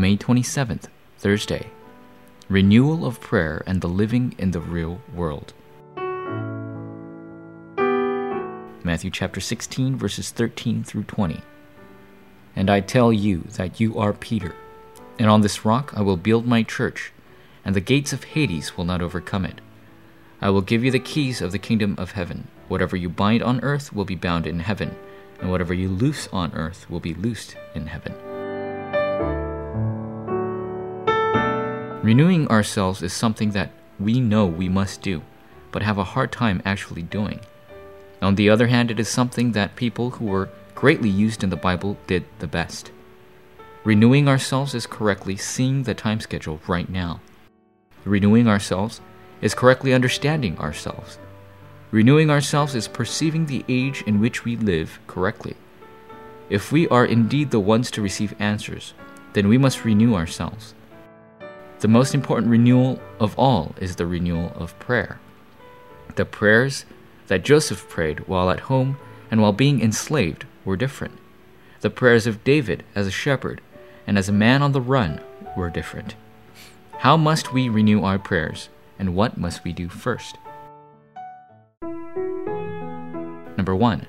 May 27th, Thursday. Renewal of Prayer and the Living in the Real World. Matthew chapter 16, verses 13 through 20. And I tell you that you are Peter, and on this rock I will build my church, and the gates of Hades will not overcome it. I will give you the keys of the kingdom of heaven. Whatever you bind on earth will be bound in heaven, and whatever you loose on earth will be loosed in heaven. Renewing ourselves is something that we know we must do, but have a hard time actually doing. On the other hand, it is something that people who were greatly used in the Bible did the best. Renewing ourselves is correctly seeing the time schedule right now. Renewing ourselves is correctly understanding ourselves. Renewing ourselves is perceiving the age in which we live correctly. If we are indeed the ones to receive answers, then we must renew ourselves. The most important renewal of all is the renewal of prayer. The prayers that Joseph prayed while at home and while being enslaved were different. The prayers of David as a shepherd and as a man on the run were different. How must we renew our prayers, and what must we do first? Number one,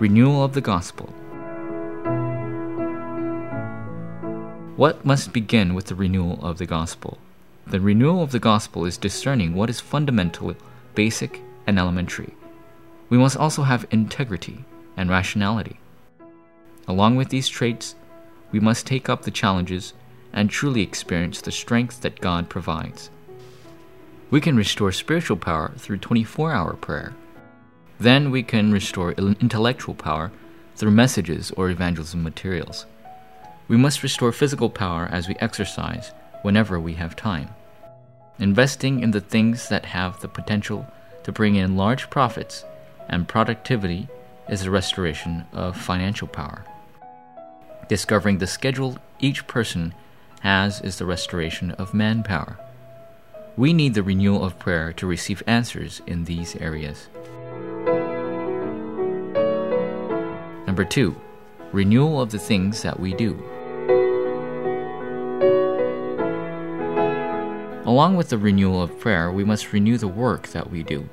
renewal of the gospel. What must begin with the renewal of the gospel? The renewal of the gospel is discerning what is fundamental, basic, and elementary we must also have integrity and rationality. Along with these traits, we must take up the challenges and truly experience the strength that God provides. We can restore spiritual power through 24 hour prayer. Then we can restore intellectual power through messages or evangelism materials. We must restore physical power as we exercise whenever we have time. Investing in the things that have the potential to bring in large profits and productivity is the restoration of financial power. Discovering the schedule each person has is the restoration of manpower. We need the renewal of prayer to receive answers in these areas. Number two, renewal of the things that we do. Along with the renewal of prayer, we must renew the work that we do.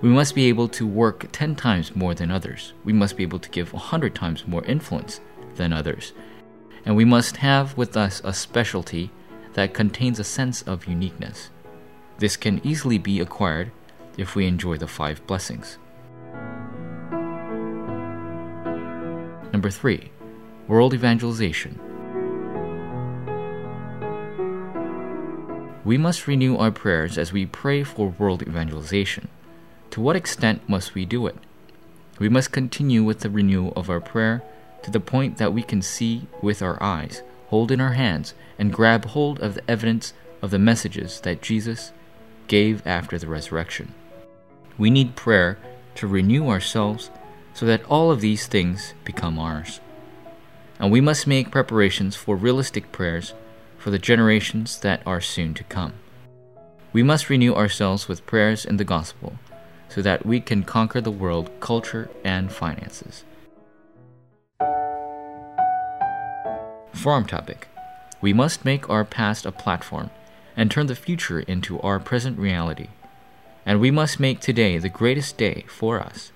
We must be able to work 10 times more than others. We must be able to give 100 times more influence than others. And we must have with us a specialty that contains a sense of uniqueness. This can easily be acquired if we enjoy the five blessings. Number three, world evangelization. We must renew our prayers as we pray for world evangelization. To what extent must we do it? We must continue with the renewal of our prayer to the point that we can see with our eyes, hold in our hands, and grab hold of the evidence of the messages that Jesus gave after the resurrection. We need prayer to renew ourselves so that all of these things become ours. And we must make preparations for realistic prayers for the generations that are soon to come. We must renew ourselves with prayers in the gospel so that we can conquer the world, culture, and finances. Forum topic We must make our past a platform and turn the future into our present reality. And we must make today the greatest day for us.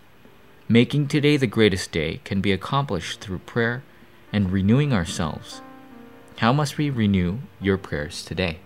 Making today the greatest day can be accomplished through prayer and renewing ourselves. How must we renew your prayers today?